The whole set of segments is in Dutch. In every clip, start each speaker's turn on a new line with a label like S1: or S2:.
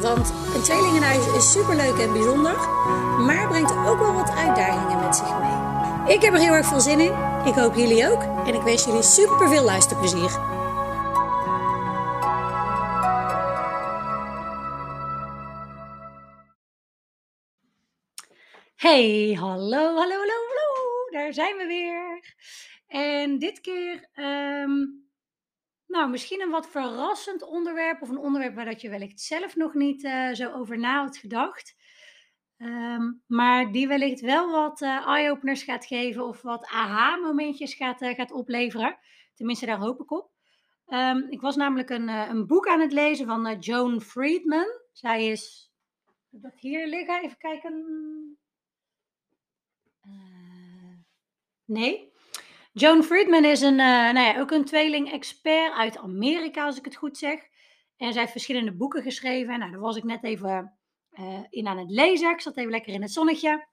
S1: Want een tweelingenhuis is superleuk en bijzonder, maar brengt ook wel wat uitdagingen met zich mee. Ik heb er heel erg veel zin in. Ik hoop jullie ook. En ik wens jullie super veel luisterplezier. Hey, hallo, hallo, hallo, hallo. Daar zijn we weer. En dit keer, ehm, nou, misschien een wat verrassend onderwerp. Of een onderwerp waar dat je wellicht zelf nog niet eh, zo over na had gedacht. Ehm, maar die wellicht wel wat uh, eye-openers gaat geven of wat aha-momentjes gaat, uh, gaat opleveren. Tenminste, daar hoop ik op. Ehm, ik was namelijk een, een boek aan het lezen van Joan Friedman. Zij is. Heb dat hier liggen? Even kijken. nee. Joan Friedman is een, nou ja, ook een tweeling-expert uit Amerika, als ik het goed zeg. En zij heeft verschillende boeken geschreven. Nou, daar was ik net even uh, in aan het lezen. Ik zat even lekker in het zonnetje.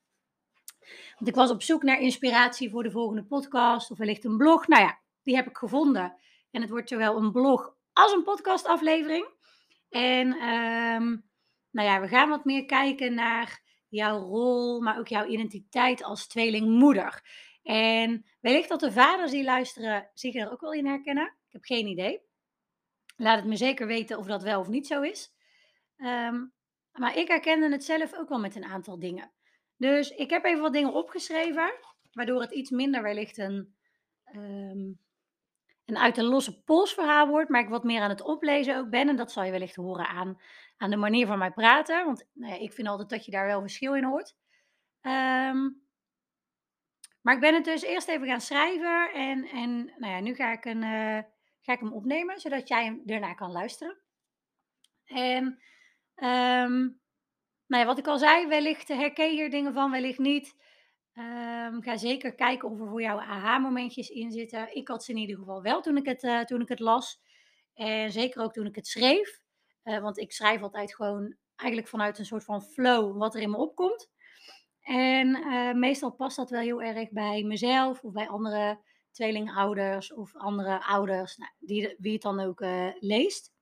S1: Want ik was op zoek naar inspiratie voor de volgende podcast of wellicht een blog. Nou ja, die heb ik gevonden. En het wordt zowel een blog als een podcastaflevering. En um, nou ja, we gaan wat meer kijken naar jouw rol, maar ook jouw identiteit als tweelingmoeder. En wellicht dat de vaders die luisteren zich er ook wel in herkennen. Ik heb geen idee. Laat het me zeker weten of dat wel of niet zo is. Um, maar ik herkende het zelf ook wel met een aantal dingen. Dus ik heb even wat dingen opgeschreven, waardoor het iets minder wellicht een, um, een uit de losse pols verhaal wordt, maar ik wat meer aan het oplezen ook ben. En dat zal je wellicht horen aan, aan de manier van mij praten, want nou ja, ik vind altijd dat je daar wel verschil in hoort. Um, maar ik ben het dus eerst even gaan schrijven en, en nou ja, nu ga ik, een, uh, ga ik hem opnemen, zodat jij hem erna kan luisteren. En Um, nou ja, wat ik al zei, wellicht herken je hier dingen van, wellicht niet. Um, ga zeker kijken of er voor jou aha-momentjes in zitten. Ik had ze in ieder geval wel toen ik het, uh, toen ik het las. En zeker ook toen ik het schreef. Uh, want ik schrijf altijd gewoon eigenlijk vanuit een soort van flow wat er in me opkomt. En uh, meestal past dat wel heel erg bij mezelf of bij andere tweelingouders of andere ouders, nou, die, wie het dan ook leest.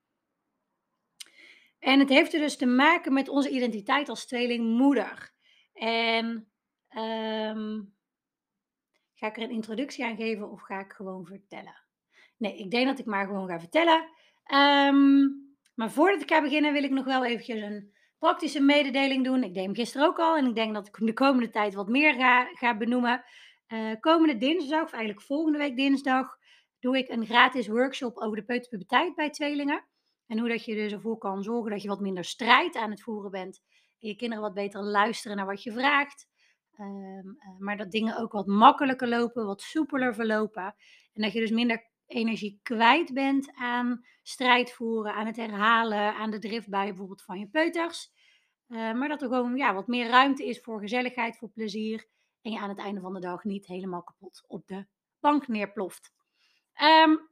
S1: En het heeft er dus te maken met onze identiteit als tweelingmoeder. En um, ga ik er een introductie aan geven of ga ik gewoon vertellen? Nee, ik denk dat ik maar gewoon ga vertellen. Um, maar voordat ik ga beginnen wil ik nog wel eventjes een praktische mededeling doen. Ik deed hem gisteren ook al en ik denk dat ik hem de komende tijd wat meer ga, ga benoemen. Uh, komende dinsdag, of eigenlijk volgende week dinsdag, doe ik een gratis workshop over de peuterpuberteit bij tweelingen. En hoe dat je dus ervoor kan zorgen dat je wat minder strijd aan het voeren bent. En je kinderen wat beter luisteren naar wat je vraagt. Um, maar dat dingen ook wat makkelijker lopen, wat soepeler verlopen. En dat je dus minder energie kwijt bent aan strijd voeren, aan het herhalen, aan de driftbui bijvoorbeeld van je peuters. Uh, maar dat er gewoon ja, wat meer ruimte is voor gezelligheid, voor plezier. En je aan het einde van de dag niet helemaal kapot op de bank neerploft. Um,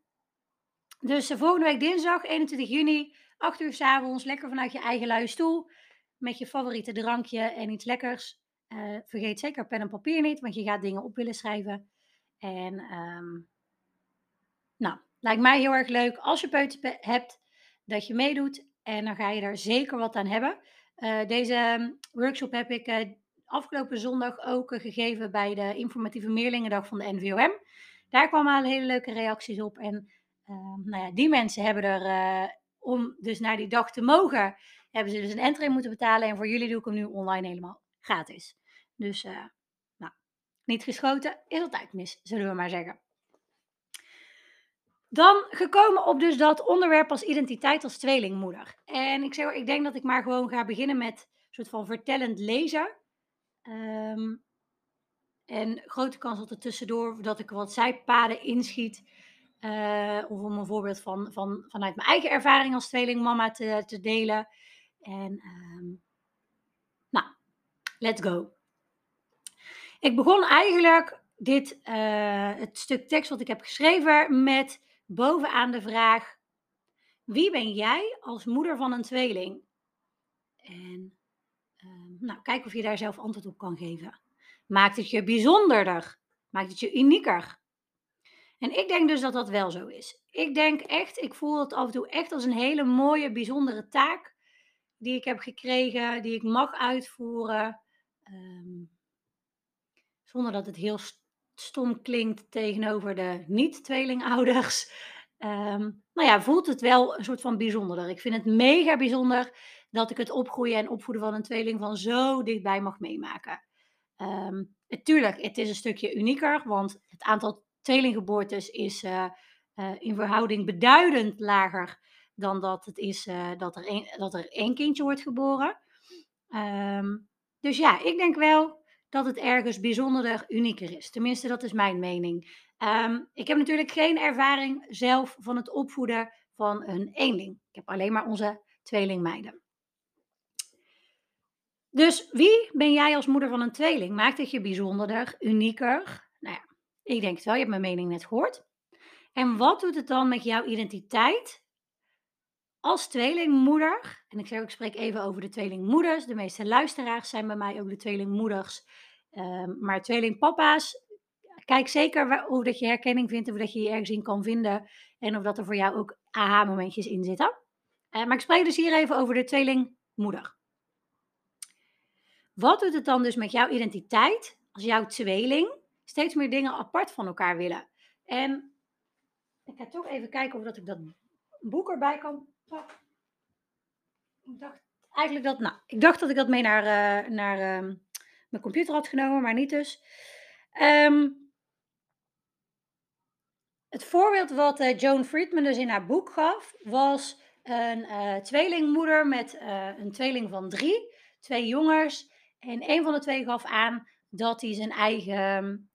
S1: dus de volgende week dinsdag, 21 juni, 8 uur s avonds, lekker vanuit je eigen luie stoel. Met je favoriete drankje en iets lekkers. Uh, vergeet zeker pen en papier niet, want je gaat dingen op willen schrijven. En um, nou, lijkt mij heel erg leuk als je peuter hebt, dat je meedoet. En dan ga je daar zeker wat aan hebben. Uh, deze ehm, workshop heb ik uh, afgelopen zondag ook gegeven bij de informatieve meerlingendag van de NVOM. Daar kwamen al hele leuke reacties op. En Ehm, nou ja, die mensen hebben er, om dus naar die dag te mogen, hebben ze dus een entree moeten betalen. En voor jullie doe ik hem nu online helemaal gratis. Dus, nou, niet geschoten is altijd mis, zullen we maar zeggen. Dan gekomen op dus dat onderwerp als identiteit als tweelingmoeder. En ik zeg, ik denk dat ik maar gewoon ga beginnen met een soort van vertellend lezen. Um, en grote kans dat er tussendoor dat ik wat zijpaden inschiet uh, of om een voorbeeld van, van, vanuit mijn eigen ervaring als tweelingmama te, te delen. En um, let's go. Ik begon eigenlijk dit, uh, het stuk tekst wat ik heb geschreven met bovenaan de vraag: Wie ben jij als moeder van een tweeling? En uh, nou, kijk of je daar zelf antwoord op kan geven. Maakt het je bijzonderder? Maakt het je unieker? En ik denk dus dat dat wel zo is. Ik denk echt, ik voel het af en toe echt als een hele mooie, bijzondere taak die ik heb gekregen, die ik mag uitvoeren. Um, zonder dat het heel stom klinkt tegenover de niet-tweelingouders. Um, nou ja, voelt het wel een soort van bijzonderder. Ik vind het mega bijzonder dat ik het opgroeien en opvoeden van een tweeling van zo dichtbij mag meemaken. Um, natuurlijk, het is een stukje unieker, want het aantal tweelinggeboortes is uh, uh, in verhouding beduidend lager dan dat het is uh, dat, er een, dat er één kindje wordt geboren. Um, dus ja, ik denk wel dat het ergens bijzonderder, unieker is. Tenminste, dat is mijn mening. Um, ik heb natuurlijk geen ervaring zelf van het opvoeden van een eenling. Ik heb alleen maar onze tweelingmeiden. Dus wie ben jij als moeder van een tweeling? Maakt het je bijzonderder, unieker? Nou ja, ik denk het wel. Je hebt mijn mening net gehoord. En wat doet het dan met jouw identiteit als tweelingmoeder? En ik zeg, ik spreek even over de tweelingmoeders. De meeste luisteraars zijn bij mij ook de tweelingmoeders. Um, maar tweelingpapa's, kijk zeker hoe dat je herkenning vindt of dat je je ergens in kan vinden. En of dat er voor jou ook aha-momentjes in zitten. Uh, maar ik spreek dus hier even over de tweelingmoeder. Wat doet het dan dus met jouw identiteit als jouw tweeling steeds meer dingen apart van elkaar willen? En ik ga toch even kijken of dat ik dat boek erbij kan. Ik dacht eigenlijk dat, nou, ik dacht dat ik dat mee naar, uh, naar uh, mijn computer had genomen, maar niet dus. Um, het voorbeeld wat uh, Joan Friedman dus in haar boek gaf, was een uh, tweelingmoeder met een tweeling van drie, twee jongens. En een van de twee gaf aan dat hij zijn eigen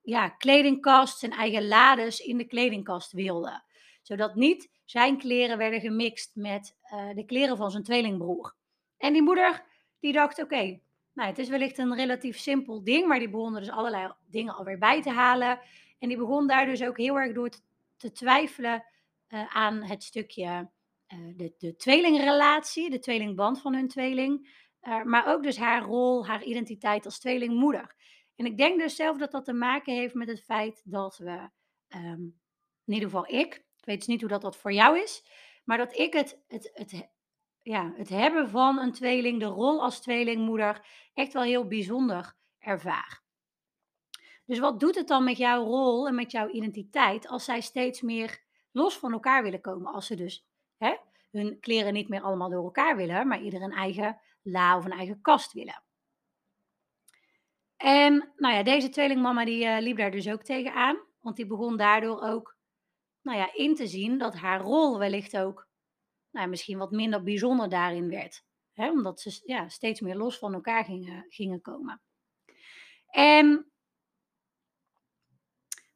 S1: ja, kledingkast, zijn eigen lades in de kledingkast wilde. Zodat niet zijn kleren werden gemixt met de kleren van zijn tweelingbroer. En die moeder die dacht, oké, nou, het is wellicht een relatief simpel ding, maar die begon er dus allerlei dingen alweer bij te halen. En die begon daar dus ook heel erg door te, twijfelen uh, aan het stukje uh, de, de tweelingrelatie, de tweelingband van hun tweeling. Maar ook dus haar rol, haar identiteit als tweelingmoeder. En ik denk dus zelf dat dat te maken heeft met het feit dat we, um, in ieder geval ik, ik weet dus niet hoe dat, dat voor jou is, maar dat ik het, het, het, ja, het hebben van een tweeling, de rol als tweelingmoeder, echt wel heel bijzonder ervaar. Dus wat doet het dan met jouw rol en met jouw identiteit als zij steeds meer los van elkaar willen komen? Als ze dus hè, hun kleren niet meer allemaal door elkaar willen, maar ieder een eigen la of een eigen kast willen. En nou ja, deze tweelingmama die uh, liep daar dus ook tegenaan, want die begon daardoor ook nou ja, in te zien dat haar rol wellicht ook nou, misschien wat minder bijzonder daarin werd. Hè, omdat ze ja, steeds meer los van elkaar gingen, gingen komen. En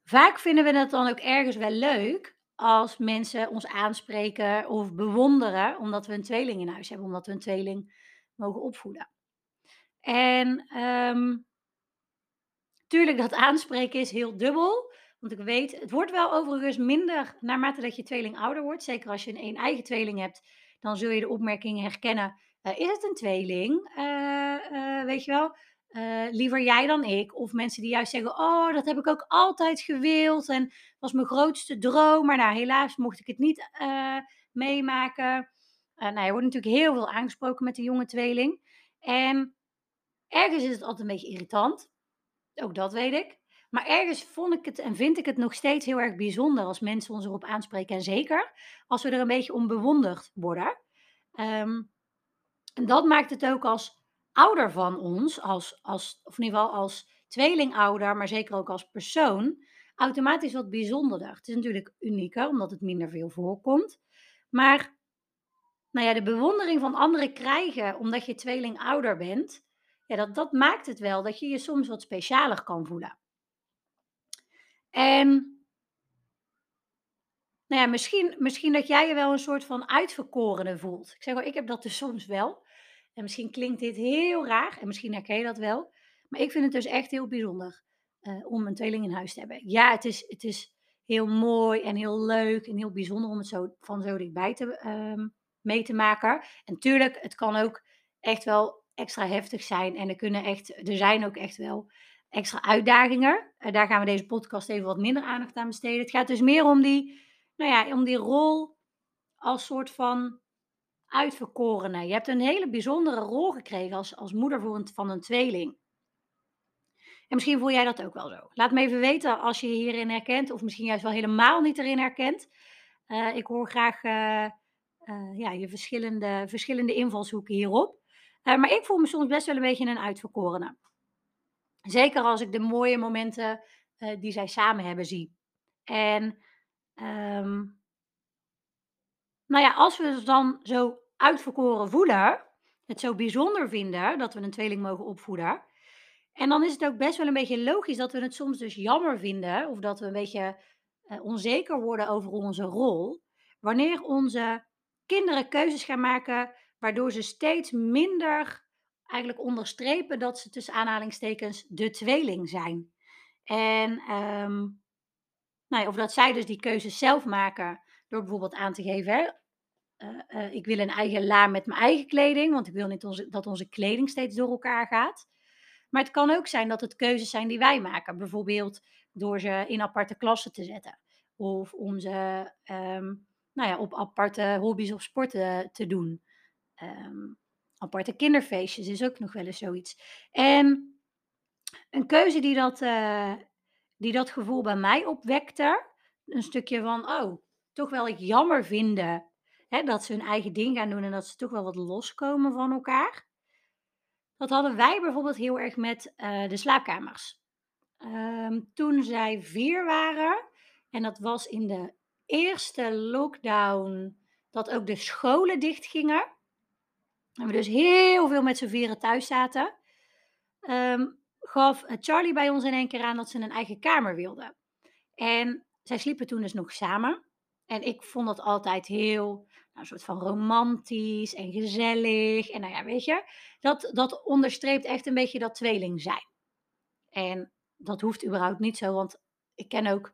S1: vaak vinden we het dan ook ergens wel leuk als mensen ons aanspreken of bewonderen omdat we een tweeling in huis hebben, omdat we een tweeling mogen opvoeden. En um, tuurlijk, dat aanspreken is heel dubbel. Want ik weet, het wordt wel overigens minder naarmate dat je tweeling ouder wordt. Zeker als je een, een eigen tweeling hebt, dan zul je de opmerkingen herkennen. Uh, is het een tweeling? Uh, uh, weet je wel? liever jij dan ik. Of mensen die juist zeggen, oh, dat heb ik ook altijd gewild. En was mijn grootste droom. Maar nou, helaas mocht ik het niet meemaken. nou, je wordt natuurlijk heel veel aangesproken met de jonge tweeling. En ergens is het altijd een beetje irritant. Ook dat weet ik. Maar ergens vond ik het en vind ik het nog steeds heel erg bijzonder als mensen ons erop aanspreken. En zeker als we er een beetje om bewonderd worden. Um, en dat maakt het ook als ouder van ons, als, als, of in ieder geval als tweelingouder, maar zeker ook als persoon, automatisch wat bijzonderder. Het is natuurlijk unieker, omdat het minder veel voorkomt. Maar nou ja, de bewondering van anderen krijgen omdat je tweelingouder bent, ja, dat, dat maakt het wel dat je je soms wat specialer kan voelen. En nou ja, misschien, misschien dat jij je wel een soort van uitverkorene voelt. Ik zeg wel, ik heb dat dus soms wel. En misschien klinkt dit heel raar en misschien herken je dat wel. Maar ik vind het dus echt heel bijzonder uh, om een tweeling in huis te hebben. Ja, het is, het is heel mooi en heel leuk en heel bijzonder om het zo, van zo dichtbij te, uh, mee te maken. En tuurlijk, het kan ook echt wel extra heftig zijn. En er, kunnen echt, er zijn ook echt wel extra uitdagingen. Uh, daar gaan we deze podcast even wat minder aandacht aan besteden. Het gaat dus meer om die, nou ja, om die rol als soort van uitverkorene. Je hebt een hele bijzondere rol gekregen als, als moeder van een tweeling. En misschien voel jij dat ook wel zo. Laat me even weten als je je hierin herkent, of misschien juist wel helemaal niet erin herkent. Uh, ik hoor graag uh, ja, je verschillende, verschillende invalshoeken hierop. maar ik voel me soms best wel een beetje een uitverkorene. Zeker als ik de mooie momenten die zij samen hebben zie. En um, nou ja, als we het dan zo uitverkoren voelen, het zo bijzonder vinden dat we een tweeling mogen opvoeden. En dan is het ook best wel een beetje logisch dat we het soms dus jammer vinden, of dat we een beetje uh, onzeker worden over onze rol, wanneer onze kinderen keuzes gaan maken waardoor ze steeds minder eigenlijk onderstrepen dat ze tussen aanhalingstekens de tweeling zijn. En um, nou ja, of dat zij dus die keuzes zelf maken door bijvoorbeeld aan te geven, hè, uh, uh, ik wil een eigen la met mijn eigen kleding, want ik wil niet onze, dat onze kleding steeds door elkaar gaat. Maar het kan ook zijn dat het keuzes zijn die wij maken. Bijvoorbeeld door ze in aparte klassen te zetten. Of om ze um, nou ja, op aparte hobby's of sporten te doen. Um, aparte kinderfeestjes is ook nog wel eens zoiets. En een keuze die dat, uh, die dat gevoel bij mij opwekte. Een stukje van, oh, toch wel ik jammer vinden hè, dat ze hun eigen ding gaan doen en dat ze toch wel wat loskomen van elkaar. Dat hadden wij bijvoorbeeld heel erg met uh, de slaapkamers. Um, toen zij vier waren, en dat was in de eerste lockdown, dat ook de scholen dicht gingen. En we dus heel veel met z'n vieren thuis zaten. Um, gaf Charlie bij ons in één keer aan dat ze een eigen kamer wilde. En zij sliepen toen dus nog samen. En ik vond dat altijd heel nou, een soort van romantisch en gezellig. En nou ja, weet je, dat, dat onderstreept echt een beetje dat tweeling zijn. En dat hoeft überhaupt niet zo, want ik ken ook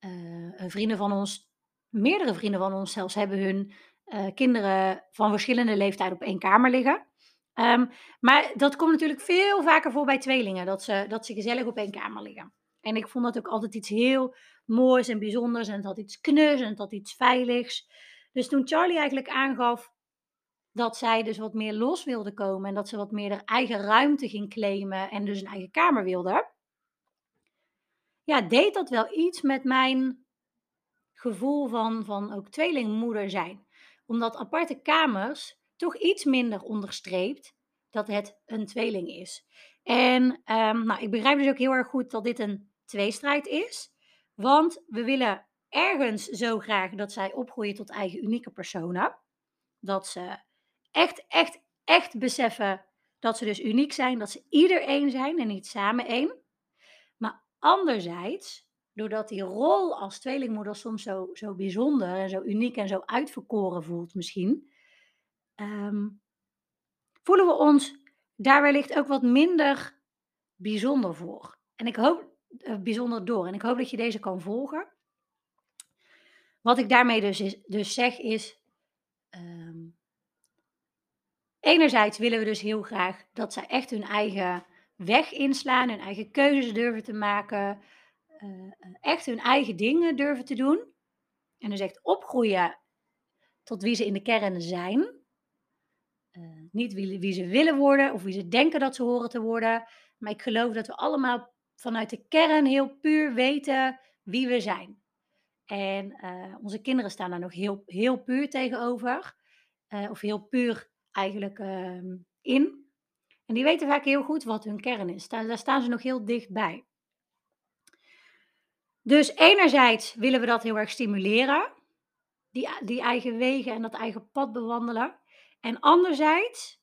S1: uh, vrienden van ons, meerdere vrienden van ons zelfs, hebben hun uh, kinderen van verschillende leeftijden op één kamer liggen. Um, maar dat komt natuurlijk veel vaker voor bij tweelingen, dat ze, dat ze gezellig op één kamer liggen. En ik vond dat ook altijd iets heel moois en bijzonders en het had iets knus en het had iets veiligs. Dus toen Charlie eigenlijk aangaf dat zij dus wat meer los wilde komen en dat ze wat meer eigen ruimte ging claimen en dus een eigen kamer wilde, ja, deed dat wel iets met mijn gevoel van, van ook tweelingmoeder zijn. Omdat aparte kamers toch iets minder onderstreept dat het een tweeling is. En um, nou, ik begrijp dus ook heel erg goed dat dit een tweestrijd is. Want we willen ergens zo graag dat zij opgroeien tot eigen unieke personen. Dat ze echt, echt, echt beseffen dat ze dus uniek zijn, dat ze ieder één zijn en niet samen één. Maar anderzijds, doordat die rol als tweelingmoeder soms zo, zo bijzonder en zo uniek en zo uitverkoren voelt misschien, um, voelen we ons daar wellicht ook wat minder bijzonder voor. En ik hoop, uh, bijzonder door. En ik hoop dat je deze kan volgen. Wat ik daarmee dus, is, dus zeg is, um, enerzijds willen we dus heel graag dat zij echt hun eigen weg inslaan, hun eigen keuzes durven te maken, uh, echt hun eigen dingen durven te doen. En dus echt opgroeien tot wie ze in de kern zijn. Uh, niet wie, wie, ze willen worden of wie ze denken dat ze horen te worden. Maar ik geloof dat we allemaal vanuit de kern heel puur weten wie we zijn. En onze kinderen staan daar nog heel, heel puur tegenover. Of heel puur eigenlijk uh, in. En die weten vaak heel goed wat hun kern is. Daar staan ze nog heel dichtbij. Dus enerzijds willen we dat heel erg stimuleren. Die, die eigen wegen en dat eigen pad bewandelen. En anderzijds,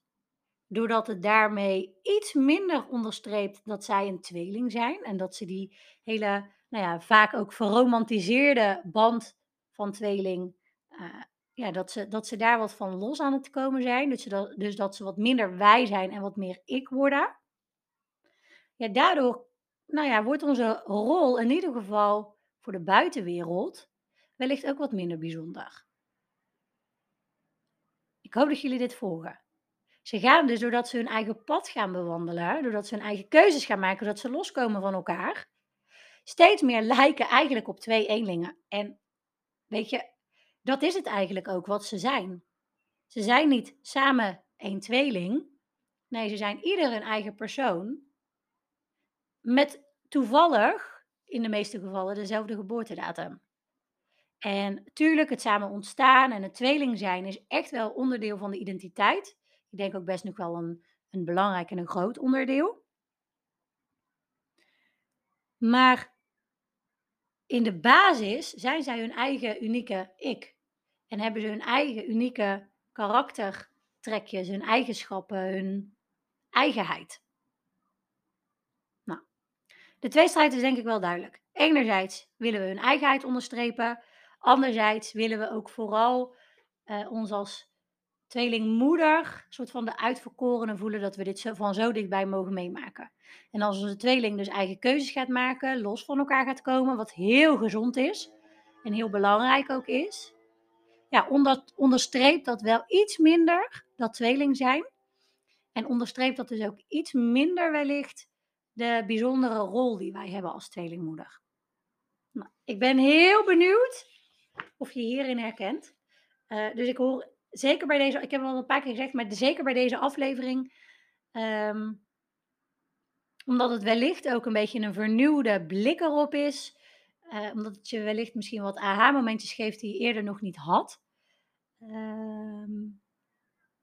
S1: doordat het daarmee iets minder onderstreept dat zij een tweeling zijn. En dat ze die hele nou ja, vaak ook verromantiseerde band van tweeling uh, ja, dat ze dat ze daar wat van los aan het komen zijn. Ze dat dus dat ze wat minder wij zijn en wat meer ik worden. Ja, daardoor, nou ja, wordt onze rol in ieder geval voor de buitenwereld wellicht ook wat minder bijzonder. Ik hoop dat jullie dit volgen. Ze gaan dus doordat ze hun eigen pad gaan bewandelen, doordat ze hun eigen keuzes gaan maken, doordat ze loskomen van elkaar, steeds meer lijken eigenlijk op twee eenlingen. En weet je, dat is het eigenlijk ook wat ze zijn. Ze zijn niet samen één tweeling. Nee, ze zijn ieder een eigen persoon. Met toevallig, in de meeste gevallen, dezelfde geboortedatum. En tuurlijk, het samen ontstaan en het tweeling zijn is echt wel onderdeel van de identiteit. Ik denk ook best nog wel een, een belangrijk en een groot onderdeel. Maar in de basis zijn zij hun eigen unieke ik. En hebben ze hun eigen unieke karaktertrekjes, hun eigenschappen, hun eigenheid. De tweestrijd is denk ik wel duidelijk. Enerzijds willen we hun eigenheid onderstrepen. Anderzijds willen we ook vooral uh, ons als tweelingmoeder, soort van de uitverkorene voelen dat we dit van zo dichtbij mogen meemaken. En als onze tweeling dus eigen keuzes gaat maken, los van elkaar gaat komen, wat heel gezond is en heel belangrijk ook is, ja, onder, onderstreept dat wel iets minder, dat tweeling zijn. En onderstreept dat dus ook iets minder wellicht de bijzondere rol die wij hebben als tweelingmoeder. Nou, ik ben heel benieuwd of je hierin herkent. Uh, dus ik hoor zeker bij deze, ik heb al een paar keer gezegd, maar zeker bij deze aflevering, um, omdat het wellicht ook een beetje een vernieuwde blik erop is, uh, omdat het je wellicht misschien wat aha-momentjes geeft die je eerder nog niet had. Um,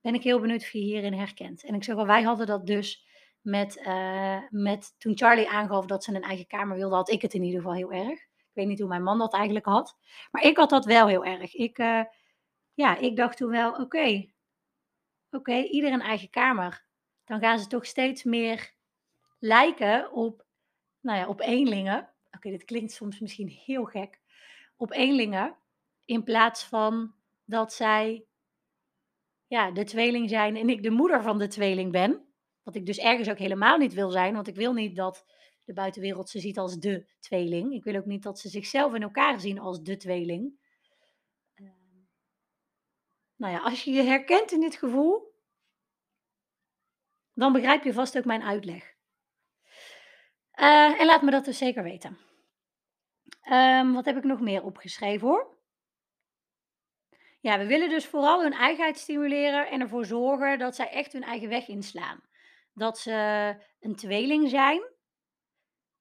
S1: ben ik heel benieuwd of je hierin herkent. En ik zeg al, wij hadden dat dus met, uh, met toen Charlie aangaf dat ze een eigen kamer wilde, had ik het in ieder geval heel erg. Ik weet niet hoe mijn man dat eigenlijk had. Maar ik had dat wel heel erg. Ik, uh, ja, ik dacht toen wel, oké, oké, ieder een eigen kamer. Dan gaan ze toch steeds meer lijken op, nou ja, op eenlingen. Oké, dit klinkt soms misschien heel gek. Op eenlingen. In plaats van dat zij ja, de tweeling zijn en ik de moeder van de tweeling ben. Wat ik dus ergens ook helemaal niet wil zijn. Want ik wil niet dat de buitenwereld ze ziet als de tweeling. Ik wil ook niet dat ze zichzelf in elkaar zien als de tweeling. Uh, nou ja, als je je herkent in dit gevoel, dan begrijp je vast ook mijn uitleg. Uh, en laat me dat dus zeker weten. Um, wat heb ik nog meer opgeschreven hoor? Ja, we willen dus vooral hun eigenheid stimuleren en ervoor zorgen dat zij echt hun eigen weg inslaan. Dat ze een tweeling zijn,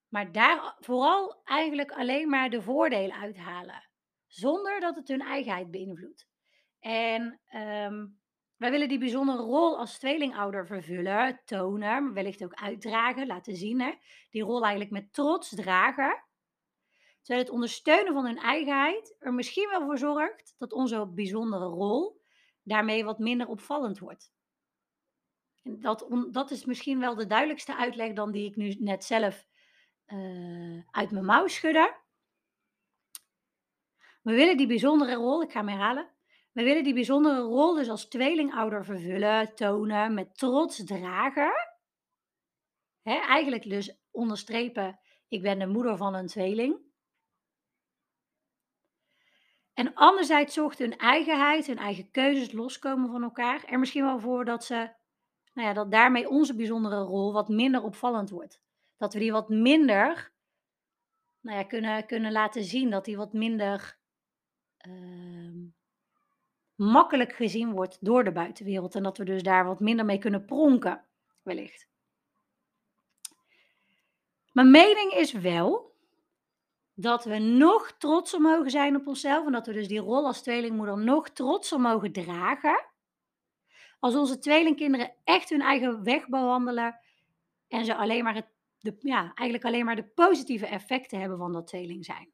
S1: maar daar vooral eigenlijk alleen maar de voordelen uithalen, zonder dat het hun eigenheid beïnvloedt. En um, wij willen die bijzondere rol als tweelingouder vervullen, tonen, maar wellicht ook uitdragen, laten zien. Hè? Die rol eigenlijk met trots dragen. Terwijl het ondersteunen van hun eigenheid er misschien wel voor zorgt dat onze bijzondere rol daarmee wat minder opvallend wordt. Dat, dat is misschien wel de duidelijkste uitleg dan die ik nu net zelf uh, uit mijn mouw schudde. We willen die bijzondere rol, ik ga hem herhalen. We willen die bijzondere rol dus als tweelingouder vervullen, tonen, met trots dragen. Hè, eigenlijk dus onderstrepen, ik ben de moeder van een tweeling. En anderzijds zorgt hun eigenheid, hun eigen keuzes loskomen van elkaar. Er misschien wel voor dat ze, nou ja, dat daarmee onze bijzondere rol wat minder opvallend wordt. Dat we die wat minder, nou ja, kunnen, kunnen laten zien. Dat die wat minder uh, makkelijk gezien wordt door de buitenwereld. En dat we dus daar wat minder mee kunnen pronken, wellicht. Mijn mening is wel dat we nog trotser mogen zijn op onszelf. En dat we dus die rol als tweelingmoeder nog trotser mogen dragen. Als onze tweelingkinderen echt hun eigen weg bewandelen. En ze alleen maar het, de, ja, eigenlijk alleen maar de positieve effecten hebben van dat tweeling zijn.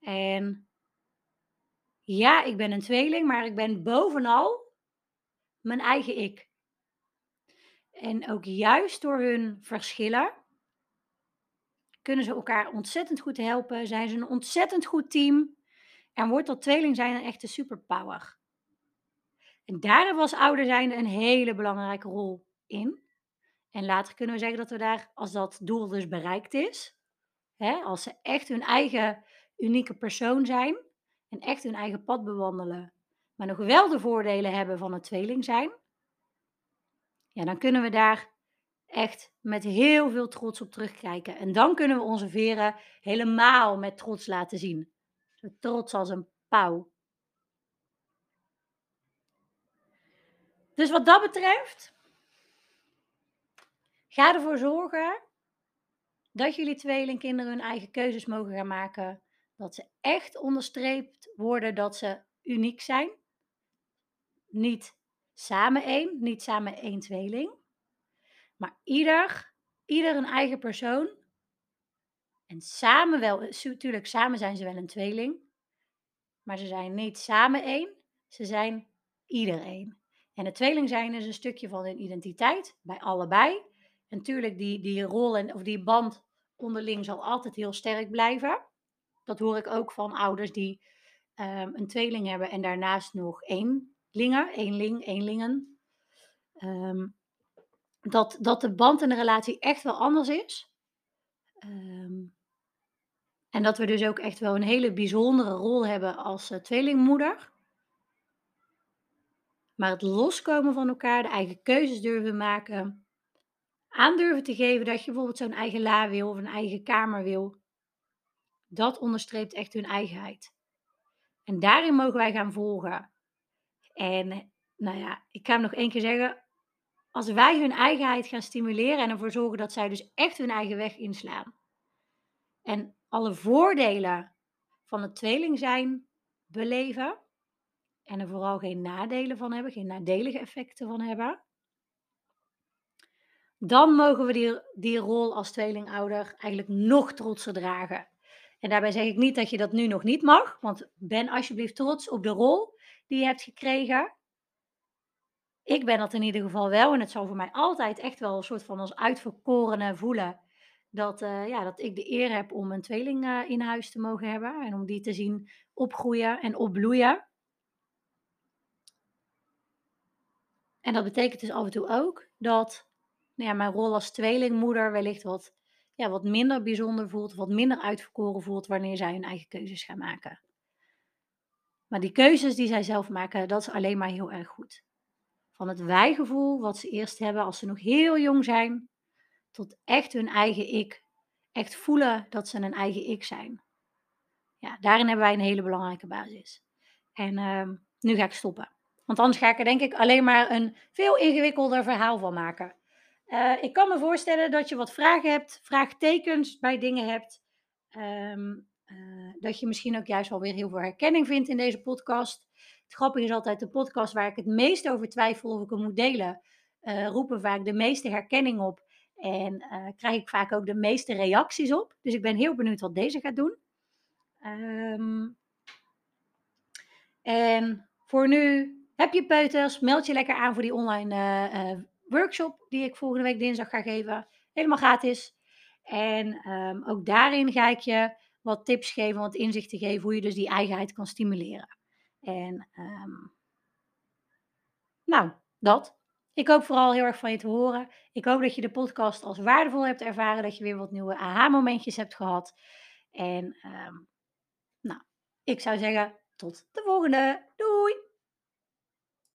S1: En ja, ik ben een tweeling, maar ik ben bovenal mijn eigen ik. En ook juist door hun verschillen kunnen ze elkaar ontzettend goed helpen. Zijn ze een ontzettend goed team. En wordt dat tweeling zijn een echte superpower. En daar als ouder zijn een hele belangrijke rol in. En later kunnen we zeggen dat we daar, als dat doel dus bereikt is, hè, als ze echt hun eigen unieke persoon zijn en echt hun eigen pad bewandelen, maar nog wel de voordelen hebben van het tweeling zijn, ja, dan kunnen we daar echt met heel veel trots op terugkijken. En dan kunnen we onze veren helemaal met trots laten zien. Zo trots als een pauw. Dus wat dat betreft, ga ervoor zorgen dat jullie tweelingkinderen hun eigen keuzes mogen gaan maken. Dat ze echt onderstreept worden dat ze uniek zijn. Niet samen één, niet samen één tweeling. Maar ieder, ieder een eigen persoon. En samen wel, natuurlijk samen zijn ze wel een tweeling. Maar ze zijn niet samen één, ze zijn iedereen. En het tweeling zijn is een stukje van hun identiteit, bij allebei. En natuurlijk, die, die rol en, of die band onderling zal altijd heel sterk blijven. Dat hoor ik ook van ouders die um, een tweeling hebben en daarnaast nog eenlingen, eenling, eenlingen. Um, dat, dat de band en de relatie echt wel anders is. Um, en dat we dus ook echt wel een hele bijzondere rol hebben als uh, tweelingmoeder. Maar het loskomen van elkaar, de eigen keuzes durven maken, aandurven te geven dat je bijvoorbeeld zo'n eigen la wil of een eigen kamer wil, dat onderstreept echt hun eigenheid. En daarin mogen wij gaan volgen. En nou ja, ik ga hem nog één keer zeggen. Als wij hun eigenheid gaan stimuleren en ervoor zorgen dat zij dus echt hun eigen weg inslaan. En alle voordelen van het tweeling zijn beleven. En er vooral geen nadelen van hebben, geen nadelige effecten van hebben. Dan mogen we die, die rol als tweelingouder eigenlijk nog trotser dragen. En daarbij zeg ik niet dat je dat nu nog niet mag, want ben alsjeblieft trots op de rol die je hebt gekregen. Ik ben dat in ieder geval wel en het zal voor mij altijd echt wel een soort van als uitverkorene voelen dat, uh, ja, dat ik de eer heb om een tweeling uh, in huis te mogen hebben en om die te zien opgroeien en opbloeien. En dat betekent dus af en toe ook dat nou ja, mijn rol als tweelingmoeder wellicht wat, ja, wat minder bijzonder voelt, wat minder uitverkoren voelt wanneer zij hun eigen keuzes gaan maken. Maar die keuzes die zij zelf maken, dat is alleen maar heel erg goed. Van het wijgevoel wat ze eerst hebben als ze nog heel jong zijn, tot echt hun eigen ik. Echt voelen dat ze een eigen ik zijn. Ja, daarin hebben wij een hele belangrijke basis. En uh, nu ga ik stoppen. Want anders ga ik er denk ik alleen maar een veel ingewikkelder verhaal van maken. Uh, ik kan me voorstellen dat je wat vragen hebt, vraagtekens bij dingen hebt. Um, uh, dat je misschien ook juist wel weer heel veel herkenning vindt in deze podcast. Het grappige is altijd de podcast waar ik het meest over twijfel of ik hem moet delen. Uh, roepen vaak de meeste herkenning op. En krijg ik vaak ook de meeste reacties op. Dus ik ben heel benieuwd wat deze gaat doen. Um, en voor nu heb je peuters, meld je lekker aan voor die online uh, uh, workshop die ik volgende week dinsdag ga geven. Helemaal gratis. En um, ook daarin ga ik je wat tips geven, wat inzichten geven hoe je dus die eigenheid kan stimuleren. En um, nou, dat. Ik hoop vooral heel erg van je te horen. Ik hoop dat je de podcast als waardevol hebt ervaren, dat je weer wat nieuwe aha-momentjes hebt gehad. En um, nou, ik zou zeggen, tot de volgende. Doei!